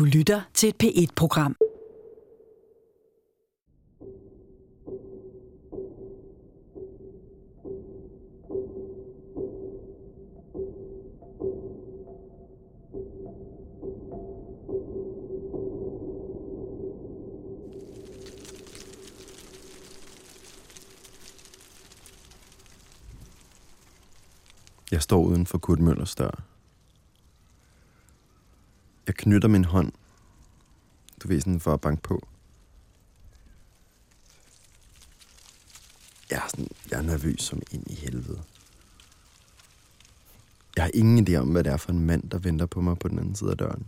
Du lytter til et P1-program. Jeg står uden for Kurt Møllers dør. Jeg knytter min hånd. Du ved sådan for at banke på. Jeg er, sådan, jeg er nervøs som ind i helvede. Jeg har ingen idé om, hvad det er for en mand, der venter på mig på den anden side af døren.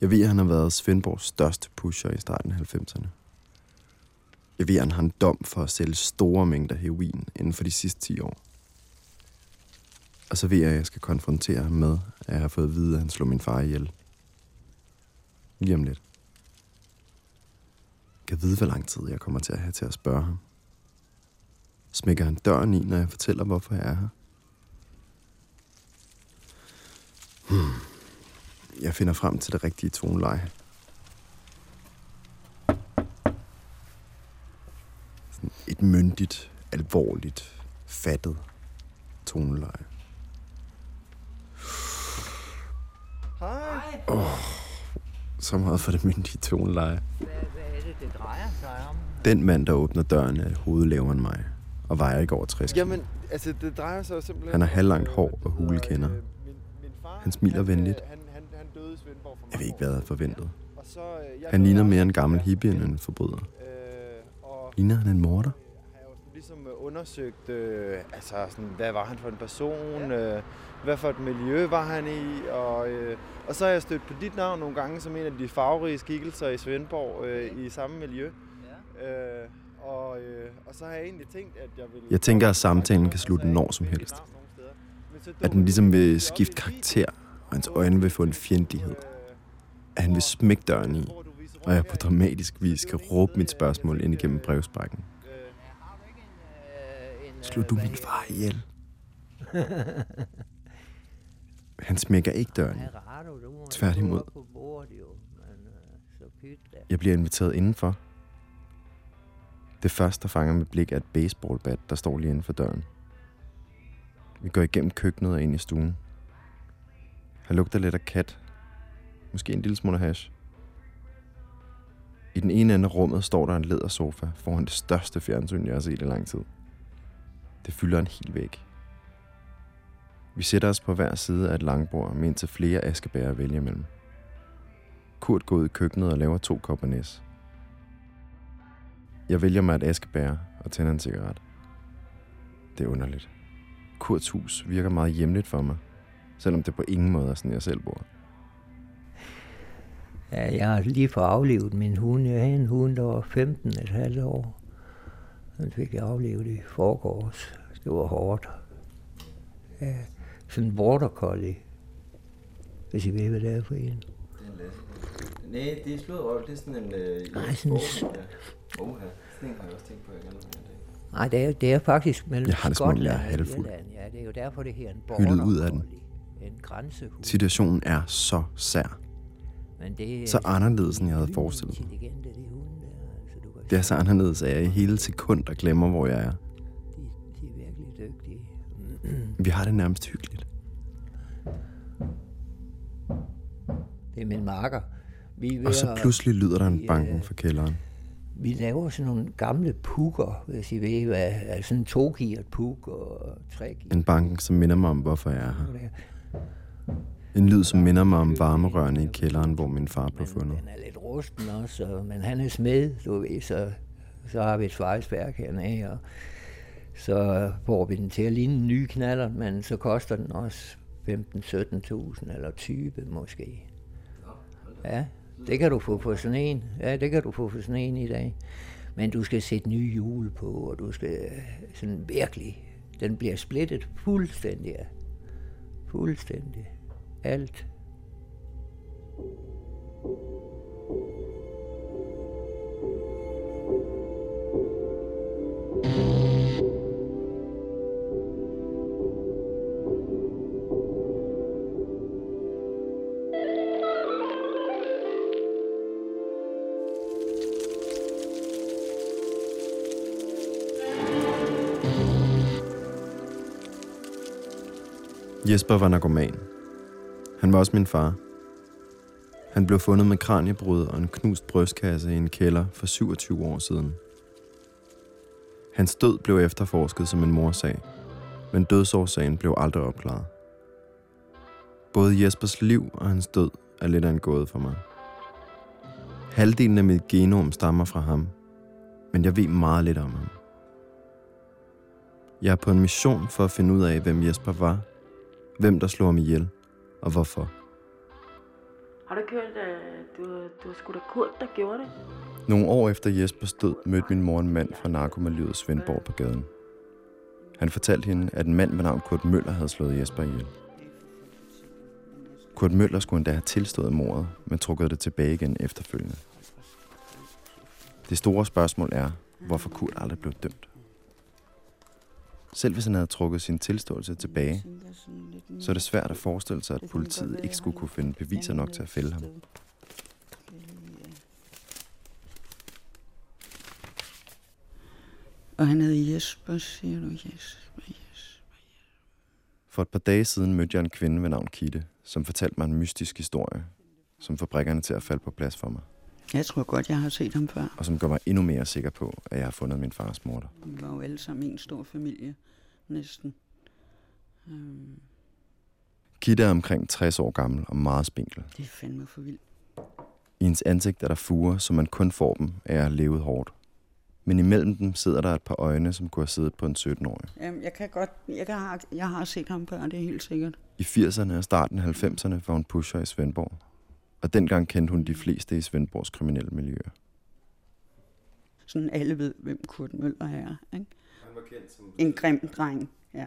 Jeg ved, at han har været Svendborgs største pusher i starten af 90'erne. Jeg ved, at han har en dom for at sælge store mængder heroin inden for de sidste 10 år. Og så ved jeg, at jeg skal konfrontere ham med, at jeg har fået at vide, at han slog min far ihjel. Lige om lidt. Jeg kan vide, hvor lang tid jeg kommer til at have til at spørge ham. Smækker han døren i, når jeg fortæller, hvorfor jeg er her? Hmm. Jeg finder frem til det rigtige toneleje. Sådan et myndigt, alvorligt, fattet toneleje. Hej. Oh, så meget for det myndige toneleje. Hvad, hvad er det, det drejer sig om? Den mand, der åbner døren, er hovedet lavere end mig, og vejer ikke over 60 kilo. Jamen, altså, det drejer sig jo simpelthen... Han har halvlangt hår og hulekender. øh, Han smiler venligt. øh, for Jeg ved ikke, hvad jeg havde forventet. Og så, øh, jeg Han ligner mere en gammel hippie end en forbryder. Og Ligner han en morder? har jo ligesom undersøgt, øh, altså sådan, hvad var han for en person, øh, hvad for et miljø var han i, og, øh, og så har jeg stødt på dit navn nogle gange som en af de farverige skikkelser i Svendborg øh, i samme miljø. Ja. Øh, og, øh, og så har jeg egentlig tænkt, at jeg vil... Jeg tænker, at samtalen kan slutte når som helst. At den ligesom vil skifte karakter, og hans øjne vil få en fjendtlighed. At han vil smække døren i, og jeg på dramatisk vis kan råbe mit spørgsmål ind igennem brevsprækken. Du en, øh, Slog øh, du hvad min far ihjel? Han smækker ikke døren Tværtimod. øh. Jeg bliver inviteret indenfor. Det første, der fanger mit blik, er et baseballbat, der står lige inden for døren. Vi går igennem køkkenet og ind i stuen. Han lugter lidt af kat. Måske en lille smule hash. I den ene ende af rummet står der en lædersofa foran det største fjernsyn, jeg har set i lang tid. Det fylder en hel væg. Vi sætter os på hver side af et langbord med indtil flere askebærer at vælge mellem. Kurt går ud i køkkenet og laver to kopper næs. Jeg vælger mig et askebær og tænder en cigaret. Det er underligt. Kurts hus virker meget hjemligt for mig, selvom det på ingen måde er sådan, jeg selv bor. Ja, jeg har lige fået aflevet min hund. Jeg havde en hund, der var 15 et halvt år. Den fik jeg aflevet i forgårs. Det var hårdt. Ja, sådan en border collie. Hvis I ved, hvad det er for en. Nej, det er slået røv. Det er sådan en... Øh, Nej, sådan en s- Oha, sådan en har jeg også tænkt på, jeg gerne vil Nej, det er, det er faktisk mellem Jeg har det, som om jeg er Skotland og halvfuld. Irland. Ja, det er jo derfor, det her en border ud af den. En grænsehund. Situationen er så sær. Men det Så anderledes, end jeg havde forestillet mig. Der. Altså, Det er så anderledes, at jeg i hele sekund og glemmer, hvor jeg er. De, de er virkelig dygtige. Vi har det nærmest hyggeligt. Det er min marker. Vi er Og så at- pludselig lyder der en banken øh, fra kælderen. Vi laver sådan nogle gamle pukker, hvis I ved, hvad er sådan en togearet puk og tre En banken, som minder mig om, hvorfor jeg er her. En lyd, som minder mig om varmerørene i kælderen, hvor min far blev fundet. Den er lidt rusten også, og, men han er smed, du ved, så, så har vi et svejsværk hernede, og så får vi den til at ligne en ny knaller, men så koster den også 15-17.000 eller 20 måske. Ja, det kan du få på sådan en. Ja, det kan du få på sådan en i dag. Men du skal sætte nye hjul på, og du skal øh, sådan virkelig... Den bliver splittet fuldstændig. Fuldstændig. Alt. Jesper var narkoman. Han var også min far. Han blev fundet med kraniebrud og en knust brystkasse i en kælder for 27 år siden. Hans død blev efterforsket som en morsag, men dødsårsagen blev aldrig opklaret. Både Jespers liv og hans død er lidt af en gåde for mig. Halvdelen af mit genom stammer fra ham, men jeg ved meget lidt om ham. Jeg er på en mission for at finde ud af, hvem Jesper var, hvem der slog ham ihjel, og hvorfor. Har du kørt, uh, du, du var sgu da Kurt, der gjorde det? Nogle år efter Jespers død mødte min mor en mand fra narkomiljøet Svendborg på gaden. Han fortalte hende, at en mand med navn Kurt Møller havde slået Jesper ihjel. Kurt Møller skulle endda have tilstået mordet, men trukket det tilbage igen efterfølgende. Det store spørgsmål er, hvorfor Kurt aldrig blev dømt. Selv hvis han havde trukket sin tilståelse tilbage, så er det svært at forestille sig, at politiet ikke skulle kunne finde beviser nok til at fælde ham. Og han hed Jesper, siger du? Jesper, Jesper. For et par dage siden mødte jeg en kvinde ved navn Kitte, som fortalte mig en mystisk historie, som får brækkerne til at falde på plads for mig, Jeg tror godt, jeg har set ham før. og som gør mig endnu mere sikker på, at jeg har fundet min fars morter. Vi var jo alle sammen en stor familie, næsten. Øhm, Kitte er omkring 60 år gammel og meget spinkel. det er fandme for vildt. I hendes ansigt er der fuger, som man kun får dem af at have levet hårdt. Men imellem dem sidder der et par øjne, som kunne have siddet på en 17-årig. Jamen, jeg kan godt, jeg, kan, jeg har set ham før, det er helt sikkert. I 80'erne og starten af 90'erne var hun pusher i Svendborg. Og dengang kendte hun de fleste i Svendborgs kriminelle miljøer. Sådan alle ved, hvem Kurt Møller er. Ikke? Han var kendt som En grim dreng, ja.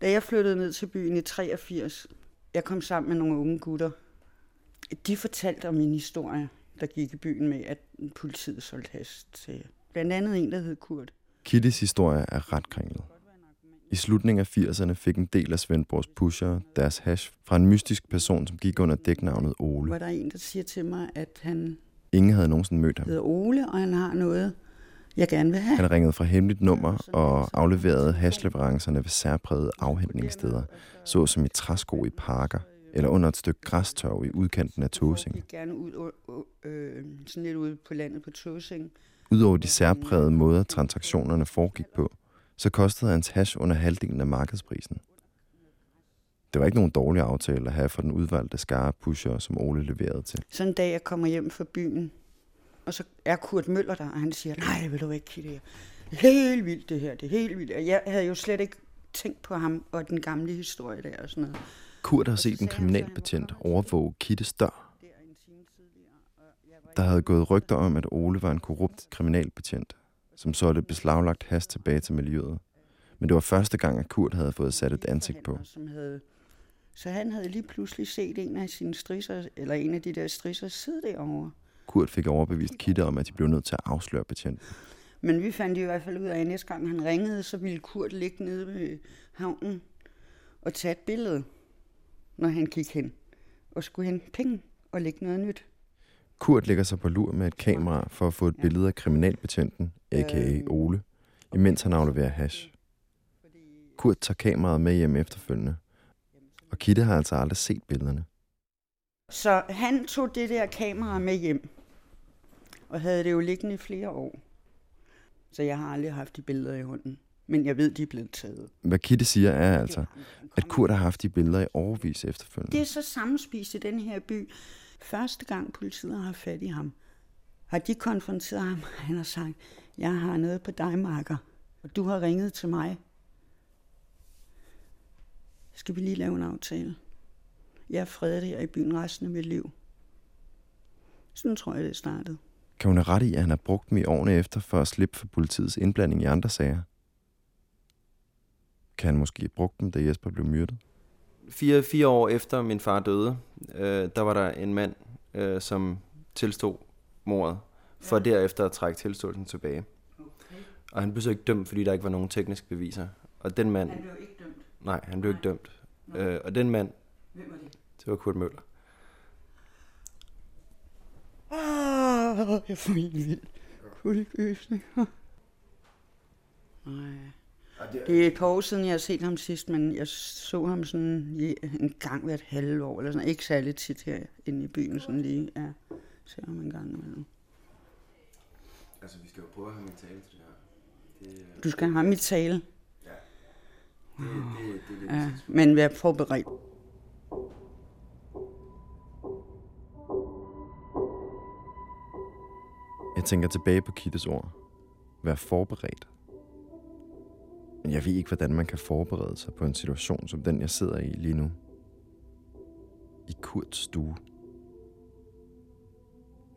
Da jeg flyttede ned til byen i 83, jeg kom sammen med nogle unge gutter. De fortalte om min historie, der gik i byen med, at politiet solgte hash til blandt andet en, der hed Kurt. Kittes historie er ret kringlet. I slutningen af 80'erne fik en del af Svendborgs pusher deres hash fra en mystisk person, som gik under dæknavnet Ole. Var der en, der siger til mig, at han Ingen havde nogensinde mødt ham. hedder Ole, og han har noget, jeg gerne vil have. Han ringede fra hemmeligt nummer og afleverede hashleverancerne ved særprægede afhentningssteder, såsom i træsko i parker eller under et stykke græstørv i udkanten af Tåsing. Jeg gerne ud, øh, sådan lidt ude på landet på Tåsing. Udover de særprægede måder, transaktionerne foregik på, så kostede hans hash under halvdelen af markedsprisen. Det var ikke nogen dårlig aftale at have for den udvalgte skare pusher, som Ole leverede til. Sådan en dag, jeg kommer hjem fra byen, og så er Kurt Møller der, og han siger, nej, vil du ikke, Kitte? Det helt vildt det her, det er helt vildt. Og jeg havde jo slet ikke tænkt på ham og den gamle historie der og sådan noget. Kurt har set en kriminalbetjent overvåge Kittes dør. Der havde gået rygter om, at Ole var en korrupt kriminalbetjent, som solgte beslaglagt has tilbage til miljøet. Men det var første gang, at Kurt havde fået sat et ansigt på. Som havde, så han havde lige pludselig set en af sine strisser, eller en af de der strisser sidde derovre. Kurt fik overbevist Kitte om, at de blev nødt til at afsløre betjenten. Men vi fandt i hvert fald ud af, at næste gang han ringede, så ville Kurt ligge nede ved havnen og tage et billede, når han gik hen. Og skulle hente penge og lægge noget nyt. Kurt lægger sig på lur med et kamera for at få et billede af kriminalbetjenten, a.k.a. Ole, imens han afleverer hash. Kurt tager kameraet med hjem efterfølgende, og Kitte har altså aldrig set billederne. Så han tog det der kamera med hjem, og havde det jo liggende i flere år. Så jeg har aldrig haft de billeder i hånden. Men jeg ved, de er blevet taget. Hvad Kitte siger er altså, at Kurt har haft de billeder i overvis efterfølgende. Det er så sammenspist i den her by. Første gang politiet har fat i ham, har de konfronteret ham. Han har sagt, jeg har noget på dig, Marker, og du har ringet til mig. Skal vi lige lave en aftale? Jeg er fredet her i byen resten af mit liv. Sådan tror jeg, det startede. Kan hun have ret i, at han har brugt dem i årene efter for at slippe for politiets indblanding i andre sager? Kan han måske have brugt dem, da Jesper blev myrdet? Fire, fire år efter min far døde, øh, der var der en mand, øh, som tilstod mordet, for ja. derefter at trække tilståelsen tilbage. Okay. Og han blev så ikke dømt, fordi der ikke var nogen tekniske beviser. Og den mand, Han blev ikke dømt. nej, han blev ikke dømt. Øh, og den mand, Hvem var det? det var Kurt Møller. Ah, jeg får helt vildt kuldegysning. Nej. Det er et par år siden, jeg har set ham sidst, men jeg så ham sådan i- en gang hvert halve år, eller sådan. Ikke særlig tit her inde i byen, sådan lige. Ja, ser ham en gang imellem. Altså, vi skal jo prøve at have min tale til det her. Det, øh, Du skal have mit tale, det, det, det er lidt ja, men vær forberedt. Jeg tænker tilbage på Kittes ord. Vær forberedt. Men jeg ved ikke, hvordan man kan forberede sig på en situation som den, jeg sidder i lige nu. I Kurts stue.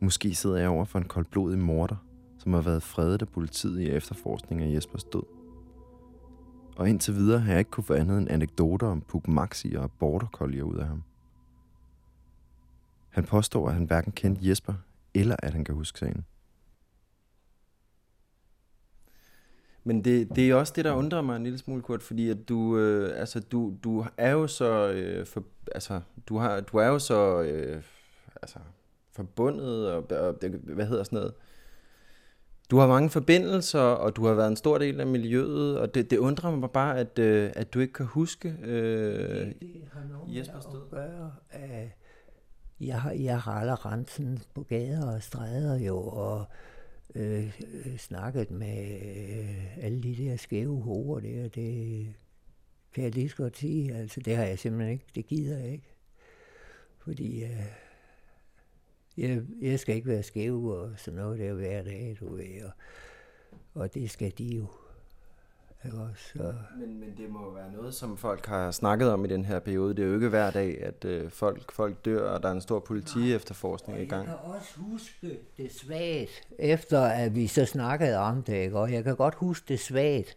Måske sidder jeg over for en koldblodig morder, som har været fredet af politiet i efterforskning af Jespers død. Og indtil videre har jeg ikke kunne få andet end anekdoter om Puk Maxi og border collier ud af ham. Han påstår, at han hverken kendte Jesper, eller at han kan huske sagen. Men det, det er også det, der undrer mig en lille smule, Kurt, fordi at du, øh, altså, du, du er jo så, øh, for, altså, du, har, du er jo så, øh, altså, forbundet, og, og det, hvad hedder sådan noget, du har mange forbindelser, og du har været en stor del af miljøet, og det, det undrer mig bare, at, øh, at du ikke kan huske øh, det har noget Jespers død. gøre, at jeg, har- jeg har aldrig rensen på gader og stræder jo, og øh, snakket med øh, alle de der skæve hoveder der, det kan jeg lige så godt sige. Altså, det har jeg simpelthen ikke, det gider jeg ikke. Fordi øh, jeg, jeg skal ikke være skæv og sådan noget der hver dag, du ved, og, og det skal de jo. Ikke også? Så, Men, men det må jo være noget, som folk har snakket om i den her periode. Det er jo ikke hver dag, at øh, folk, folk dør, og der er en stor politi efterforskning i gang. Jeg kan også huske det svagt, efter at vi så snakkede om det, ikke? og jeg kan godt huske det svagt.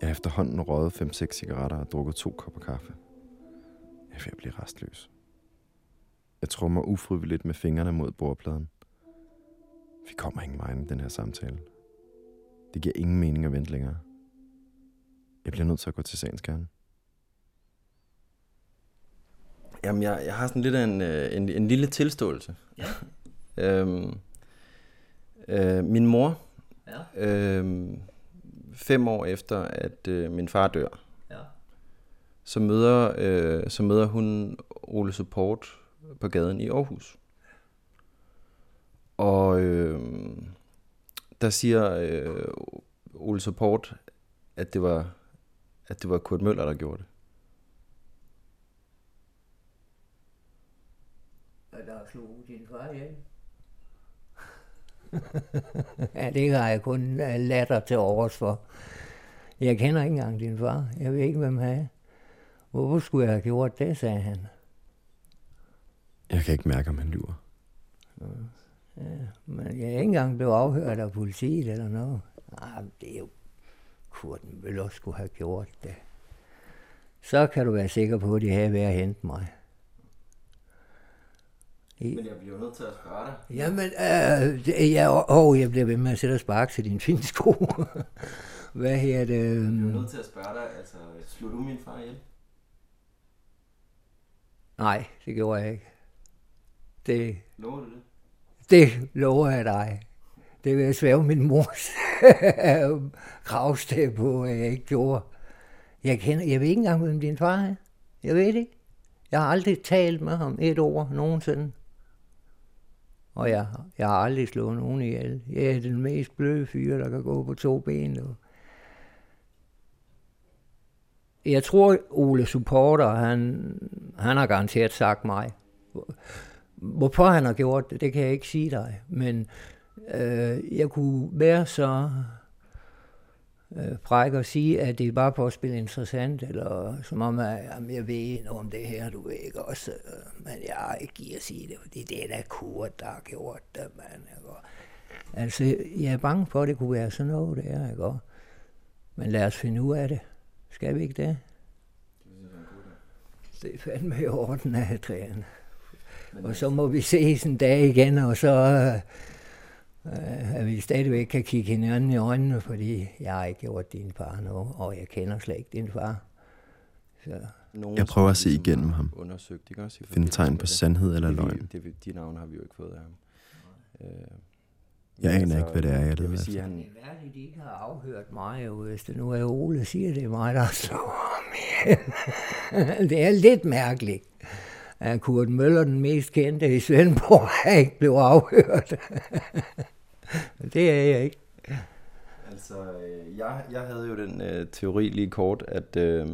Jeg har efterhånden røget 5-6 cigaretter og drukket to kopper kaffe. Jeg er ved at blive restløs. Jeg trummer ufrivilligt med fingrene mod bordpladen. Vi kommer ingen vej i den her samtale. Det giver ingen mening at vente længere. Jeg bliver nødt til at gå til sagens kerne. Jamen, jeg, jeg har sådan lidt af en, øh, en, en lille tilståelse. Ja. øhm, øh, min mor, Ja. øhm, fem år efter, at øh, min far dør, Ja. så møder, øh, så møder hun Ole Support på gaden i Aarhus. Og øh, der siger øh, Ole Support, at det var at det var Kurt Møller, der gjorde det. Og der slog din far ja, det har jeg kun øh, latter til overs for. Jeg kender ikke engang din far. Jeg ved ikke, hvem han er. Hvorfor skulle jeg have gjort det, sagde han. Jeg kan ikke mærke, om han lyver. Men jeg er ikke engang blevet afhørt af politiet eller noget. Nej, det er jo Kurt Møller skulle have gjort det. Så kan du være sikker på, at de havde været at hente mig. I, Men jeg bliver nødt til at spørge dig. Jamen, øh, det- jeg, åh, jeg bliver ved med at sætte og sparke til din fine sko. Hvad her det? Jeg øhm, bliver nødt til at spørge dig, altså, slog du min far ihjel? Nej, det gjorde jeg ikke. Det, Lover du det? Det lover jeg dig. Det vil jeg svæve min mors gravsted på, at jeg ikke gjorde. Jeg, kender, jeg ved ikke engang, hvem din far er. Jeg ved det ikke. Jeg har aldrig talt med ham et ord nogensinde. Og jeg, jeg har aldrig slået nogen ihjel. Jeg er den mest bløde fyr, der kan gå på to ben. Og jeg tror, Ole Supporter, han, han har garanteret sagt mig. Hvorfor han har gjort det, det kan jeg ikke sige dig. Men øh, jeg kunne være så øh, fræk at sige, at det er bare for at spille interessant, eller som om, at jamen, jeg ved noget om det her, du ved ikke også. øh, Men jeg har ikke givet at sige det, fordi det er da Kurt, der har gjort det, mand. Ikke? Og, Altså, jeg er bange for, at det kunne være sådan noget der, ikke? Og, men lad os finde ud af det. Skal vi ikke det? Det er fandme i orden, Adrian. Og så må vi ses en dag igen, og så øh, at vi stadigvæk kan kigge hinanden i øjnene, fordi jeg har ikke gjort din far noget, og jeg kender slet ikke din far. Så Nogen, Jeg prøver at se ligesom igennem ham. Undersøgt, ikke også? Finde tegn på det. sandhed eller det, løgn. Det, vi- de navne har vi jo ikke fået af ham. Øh, Jeg aner ikke, hvad det er, jeg jeg leder vil sige, efter. han, Det er værdigt, de ikke har afhørt mig, jo, hvis det nu er Ole, siger det er mig, der slået ham det er lidt mærkeligt, at Kurt Møller, den mest kendte i Svendborg, ikke blev afhørt. det er jeg ikke. Altså, øh, jeg, jeg havde jo den øh, teori lige kort, at, øh,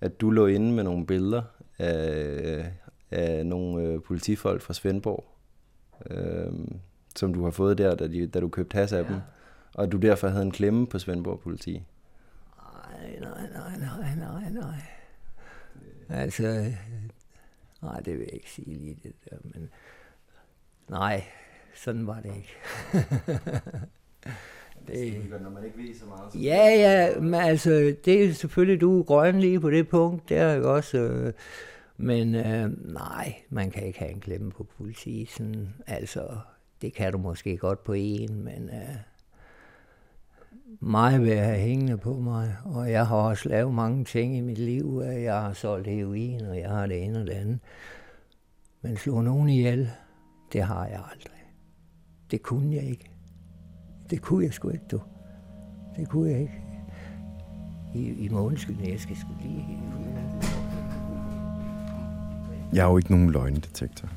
at du lå inde med nogle billeder af, af nogle øh, politifolk fra Svendborg, øh, som du har fået der, da, de, da du købte has af ja. dem, og at du derfor havde en klemme på Svendborg politi. Nej, nej, nej, nej, nej, nej. Altså, nej, det vil jeg ikke sige lige det der, men nej, sådan var det ikke. det, Når man ikke ved så meget, så... Ja, ja, men altså, det er selvfølgelig, du er grøn lige på det punkt, der er jo også, øh, men øh, nej, man kan ikke have en klemme på politiet, altså, det kan du måske godt på en, men øh, meget ved at have hængende på mig, og jeg har også lavet mange ting i mit liv, at jeg har solgt heroin, og jeg har det ene og det andet, men slå nogen ihjel, det har jeg aldrig. Det kunne jeg ikke. Det kunne jeg sgu ikke, du. Det kunne jeg ikke. I, I må undskylde, jeg skal sgu lige... Jeg er jo ikke nogen løgndetektor.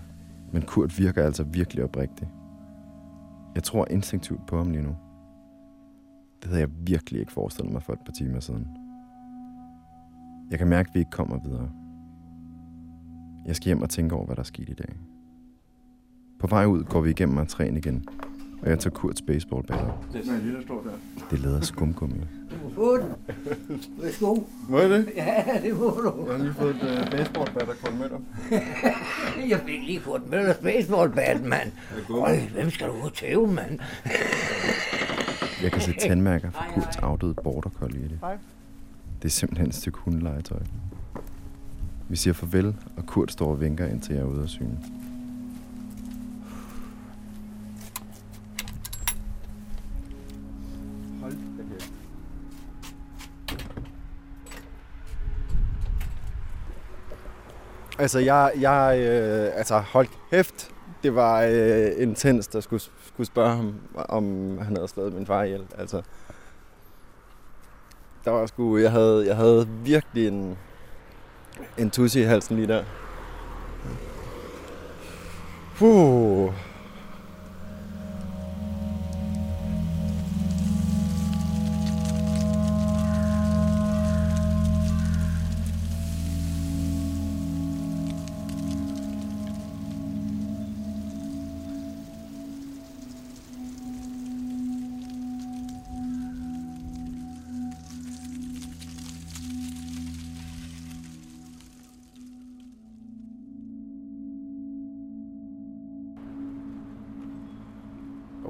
Men Kurt virker altså virkelig oprigtig. Jeg tror instinktivt på ham lige nu. Det havde jeg virkelig ikke forestillet mig for et par timer siden. Jeg kan mærke, at vi ikke kommer videre. Jeg skal hjem og tænke over, hvad der er sket i dag. På vej ud går vi igennem entréen igen, og jeg tager Kurts baseballbatter. Det er lille stor der. Det leder skumgummi. Du må få den. Værsgo. Må jeg det? Ja, det må du. Jeg har lige fået et uh, baseballbat af Kurt Møller. Jeg fik lige Kurt Møllers baseballbat, mand. Øj, hvem skal du tæve, mand? Jeg kan se tandmærker fra Kurts afdøde border collie i det. Det er simpelthen et stykke hundelegetøj. Vi siger farvel, og Kurt står og vinker, indtil jeg er ude af syne. Altså, jeg, jeg øh, altså, hold kæft, det var øh, intenst at skulle, skulle spørge ham, om han havde slået min far ihjel. Altså, der var sgu, jeg havde, jeg havde virkelig en, en tusse i halsen lige der. Puh.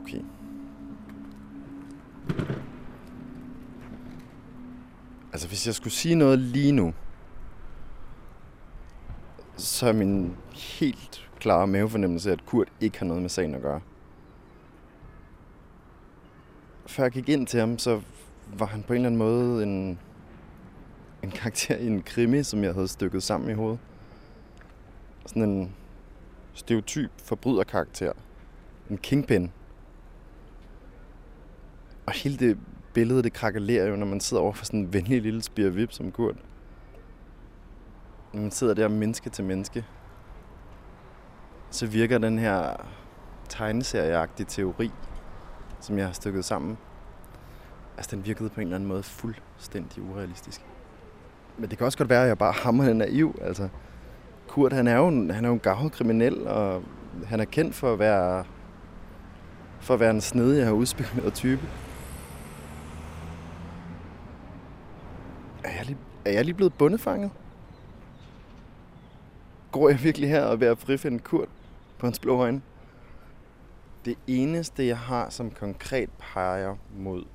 Okay. Altså, hvis jeg skulle sige noget lige nu, så er min helt klare mavefornemmelse, at Kurt ikke har noget med sagen at gøre. Før jeg gik ind til ham, så var han på en eller anden måde en, en karakter i en krimi, som jeg havde stykket sammen i hovedet. Sådan en stereotyp forbryderkarakter. En kingpin. Og hele det billede, det krakalerer jo, når man sidder over for sådan en venlig lille spirvip som Kurt. Når man sidder der menneske til menneske, så virker den her tegneserieagtige teori, som jeg har stykket sammen, altså den virkede på en eller anden måde fuldstændig urealistisk. Men det kan også godt være, at jeg bare hammer naiv. Altså, Kurt, han er jo en, han er jo en gavet kriminel, og han er kendt for at være, for at være en snedig og udspekuleret type. Er jeg, lige, er lige blevet bundefanget? Går jeg virkelig her og ved at frifinde Kurt på hans blå øjne? Det eneste, jeg har, som konkret peger mod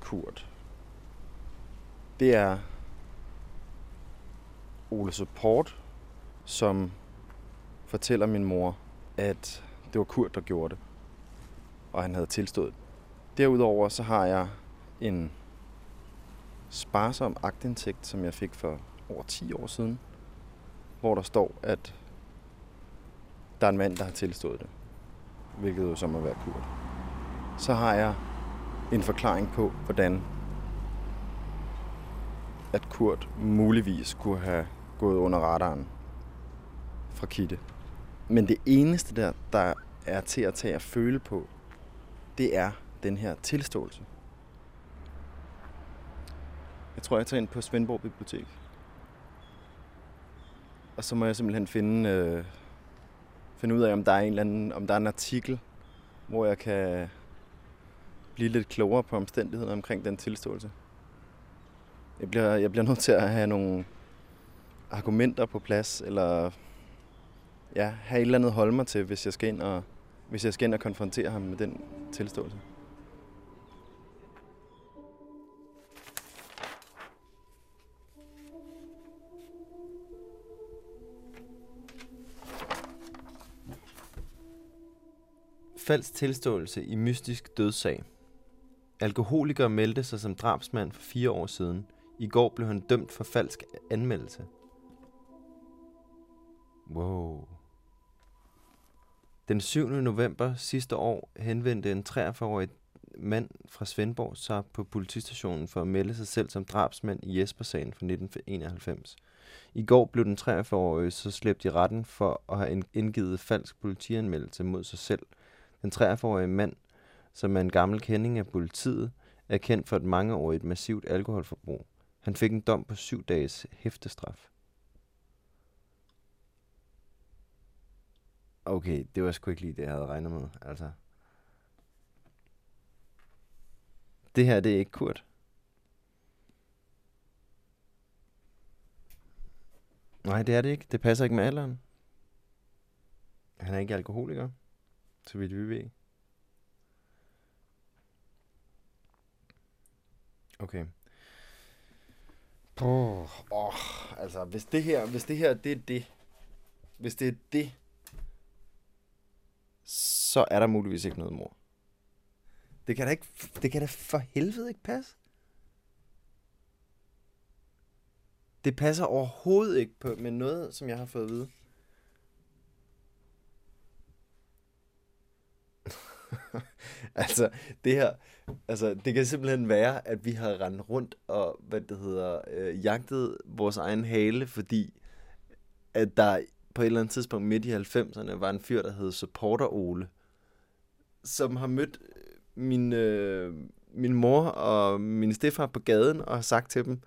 Kurt, det er Ole Support, som fortæller min mor, at det var Kurt, der gjorde det, og han havde tilstået. Derudover så har jeg en sparsom agtindsigt, som jeg fik for over 10 år siden, hvor der står, at der er en mand, der har tilstået det, hvilket jo så må være Kurt. så har jeg en forklaring på, hvordan at Kurt muligvis kunne have gået under radaren fra Kitte. Men det eneste der, der er til at tage at føle på, det er den her tilståelse. Jeg tror, jeg tager ind på Svendborg Bibliotek. Og så må jeg simpelthen finde, øh, finde ud af, om der er en eller anden, om der er en artikel, hvor jeg kan blive lidt klogere på omstændighederne omkring den tilståelse. Jeg bliver, jeg bliver nødt til at have nogle argumenter på plads, eller ja, have et eller andet holde mig til, hvis jeg skal ind og, hvis jeg skal ind og konfrontere ham med den tilståelse. Falsk tilståelse i mystisk dødssag. Alkoholiker meldte sig som drabsmand for fire år siden. I går blev han dømt for falsk anmeldelse. Wow. Den 7. november sidste år henvendte en 43-årig mand fra Svendborg sig på politistationen for at melde sig selv som drabsmand i Jespersagen fra 1991. I går blev den 43-årige så slæbt i retten for at have indgivet falsk politianmeldelse mod sig selv. Den 43-årige mand, som er en gammel kending af politiet, er kendt for et mangeårigt massivt alkoholforbrug. Han fik en dom på syv dages hæftestraf. Okay, det var sgu ikke lige det, jeg havde regnet med. Altså. Det her, det er ikke Kurt. Nej, det er det ikke. Det passer ikke med alderen. Han er ikke alkoholiker, så vidt vi ved. Okay. Åh, oh, altså, hvis det her, hvis det her, det er det, hvis det er det, så er der muligvis ikke noget mor. Det kan da ikke, det kan da for helvede ikke passe. Det passer overhovedet ikke på, med noget, som jeg har fået at vide. altså, det her, altså, det kan simpelthen være, at vi har rendt rundt og, hvad det hedder, øh, jagtet vores egen hale, fordi at der på et eller andet tidspunkt midt i 90'erne var en fyr, der hed Supporter Ole, som har mødt øh, min, øh, min mor og min stefar på gaden og har sagt til dem,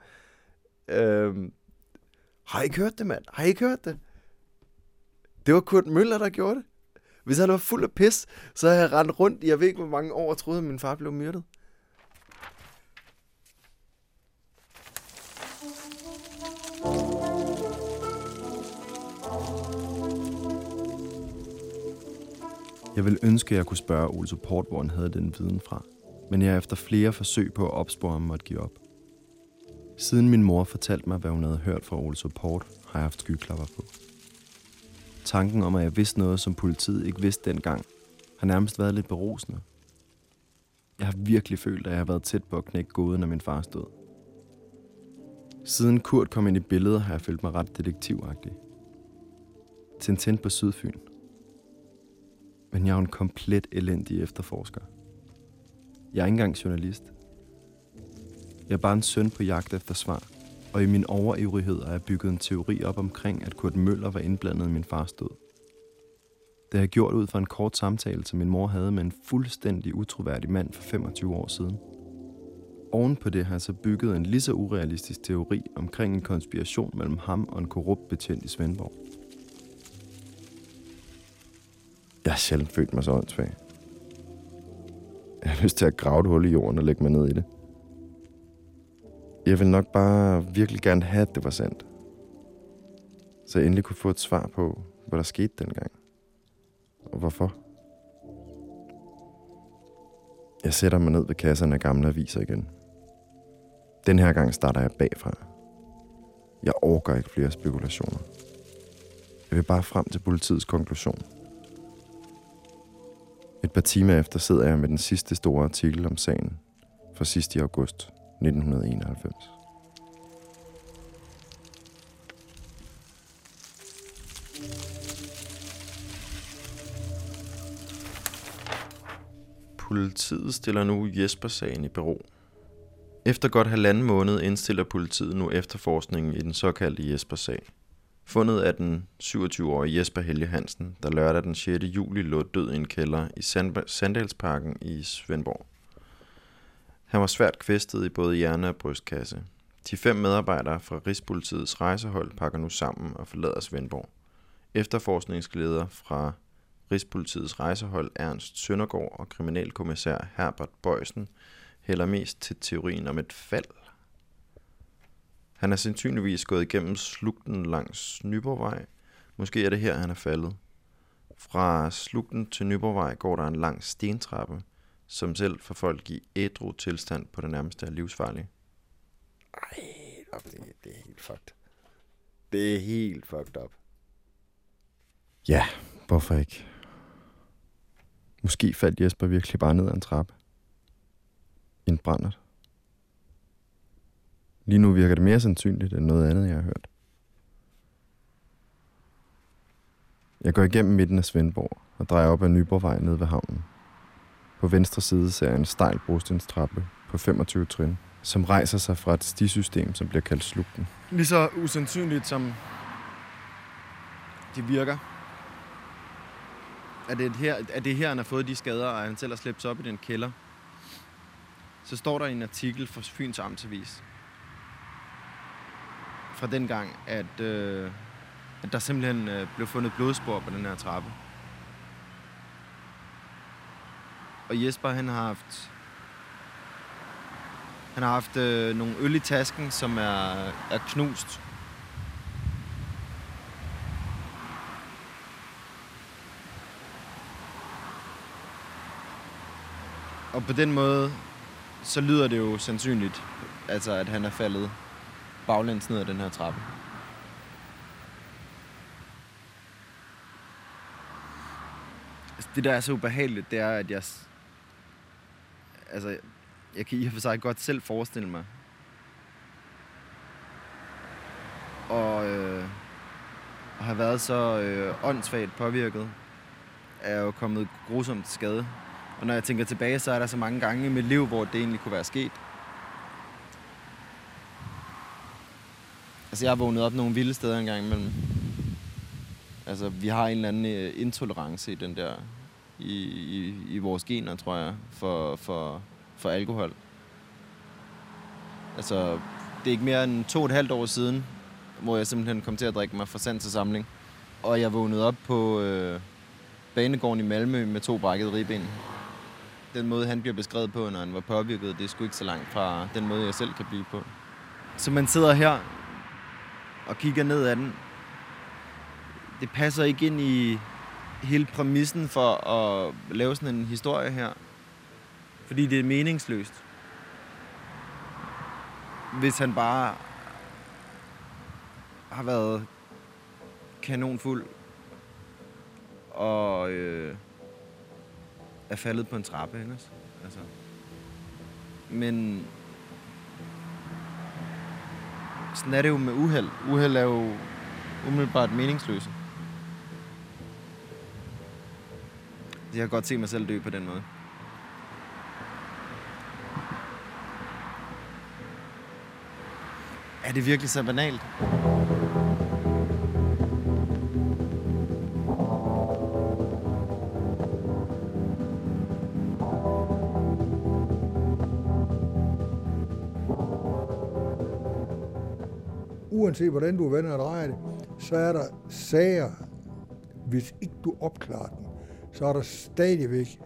øh, har I ikke hørt det, mand? Har I ikke hørt det? Det var Kurt Møller, der gjorde det. Hvis han var fuld af pis, så havde jeg rendt rundt i jeg ved ikke hvor mange år og troede, at min far blev myrdet. Jeg vil ønske, at jeg kunne spørge Ole Support, hvor han havde den viden fra. Men jeg efter flere forsøg på at opspore ham måtte give op. Siden min mor fortalte mig, hvad hun havde hørt fra Ole Support, har jeg haft skyklapper på. Tanken om, at jeg vidste noget, som politiet ikke vidste dengang, har nærmest været lidt berusende. Jeg har virkelig følt, at jeg har været tæt på at knække gåden af min far stod. Siden Kurt kom ind i billedet, har jeg følt mig ret detektivagtig. Tintin på Sydfyn. Men jeg er en komplet elendig efterforsker. Jeg er ikke engang journalist. Jeg er bare en søn på jagt efter svar, og i min overivrighed har jeg bygget en teori op omkring, at Kurt Møller var indblandet i min fars død. Det har jeg gjort ud fra en kort samtale, som min mor havde med en fuldstændig utroværdig mand for 25 år siden. Oven på det har jeg så bygget en lige så urealistisk teori omkring en konspiration mellem ham og en korrupt betjent i Svendborg. Jeg har sjældent følt mig så åndssvag. Jeg har lyst til at grave et hul i jorden og lægge mig ned i det. Jeg vil nok bare virkelig gerne have, at det var sandt. Så jeg endelig kunne få et svar på, hvad der skete dengang. Og hvorfor. Jeg sætter mig ned ved kasserne af gamle aviser igen. Den her gang starter jeg bagfra. Jeg overgår ikke flere spekulationer. Jeg vil bare frem til politiets konklusion. Et par timer efter sidder jeg med den sidste store artikel om sagen fra sidst i august 1991. Politiet stiller nu Jesper-sagen i bero. Efter godt halvanden måned indstiller politiet nu efterforskningen i den såkaldte Jesper-sag. Fundet af den 27-årige Jesper Helge Hansen, der lørdag den 6. juli lå død i en kælder i Sand- Sandalsparken i Svendborg. Han var svært kvæstet i både hjerne og brystkasse. De fem medarbejdere fra Rigspolitiets rejsehold pakker nu sammen og forlader Svendborg. Efterforskningsleder fra Rigspolitiets rejsehold Ernst Søndergaard og kriminalkommissær Herbert Bøjsen hælder mest til teorien om et fald. Han er sandsynligvis gået igennem slugten langs Nyborgvej. Måske er det her, han er faldet. Fra slugten til Nyborgvej går der en lang stentrappe, som selv for folk i ædru tilstand på det nærmeste er livsfarlig. Ej, det, det er helt fucked. Det er helt fucked up. Ja, hvorfor ikke? Måske faldt Jesper virkelig bare ned ad en trappe. En brændert. Lige nu virker det mere sandsynligt end noget andet, jeg har hørt. Jeg går igennem midten af Svendborg og drejer op ad Nyborgvej ned ved havnen. På venstre side ser jeg en stejl brostenstrappe på 25 trin, som rejser sig fra et stisystem, som bliver kaldt slugten. Lige så usandsynligt som det virker. Er det, her, er det her, han har fået de skader, og han selv har slæbt sig op i den kælder? Så står der en artikel fra Fyns Amtsavis, fra den gang, at, øh, at der simpelthen øh, blev fundet blodspor på den her trappe. Og Jesper, han har haft han har haft øh, nogle øl i tasken, som er, er knust. Og på den måde, så lyder det jo sandsynligt, altså at han er faldet baglæns ned ad den her trappe. Altså, det, der er så ubehageligt, det er, at jeg... Altså, jeg kan i og for sig godt selv forestille mig. Og øh, har have været så øh, åndssvagt påvirket, er jo kommet grusomt til skade. Og når jeg tænker tilbage, så er der så mange gange i mit liv, hvor det egentlig kunne være sket. Altså, jeg har vågnet op nogle vilde steder engang imellem. Altså, vi har en eller anden øh, intolerance i den der, i, i, i vores gener, tror jeg, for, for, for alkohol. Altså, det er ikke mere end to og et halvt år siden, hvor jeg simpelthen kom til at drikke mig fra sand til samling. Og jeg vågnede op på øh, banegården i Malmø med to brækkede ribben. Den måde, han bliver beskrevet på, når han var påvirket, det er sgu ikke så langt fra den måde, jeg selv kan blive på. Så man sidder her og kigger ned ad den. Det passer ikke ind i hele præmissen for at lave sådan en historie her. Fordi det er meningsløst. Hvis han bare har været kanonfuld og øh, er faldet på en trappe, også? Altså. Men sådan er det jo med uheld. Uheld er jo umiddelbart meningsløse. Jeg kan godt se mig selv dø på den måde. Er det virkelig så banalt? uanset hvordan du vender og drejer det, så er der sager, hvis ikke du opklarer dem, så er der stadigvæk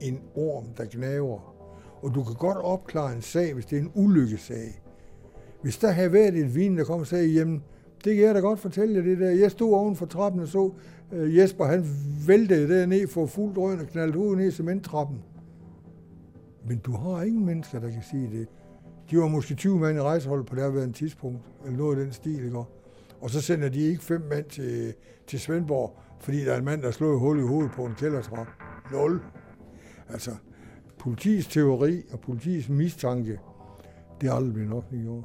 en orm, der gnaver. Og du kan godt opklare en sag, hvis det er en ulykkesag. Hvis der havde været et vin, der kom og sagde, jamen, det kan jeg da godt fortælle jer det der. Jeg stod oven for trappen og så uh, Jesper, han væltede derned for fuld drøn og knaldte hovedet ned i cementtrappen. Men du har ingen mennesker, der kan sige det. De var måske 20 mand i rejsehold på det her tidspunkt, eller noget af den stil, ikke? Og så sender de ikke fem mand til, til Svendborg, fordi der er en mand, der slår hul i hovedet på en kældertrap. Nul. Altså, politiets teori og politiets mistanke, det er aldrig blevet offentliggjort.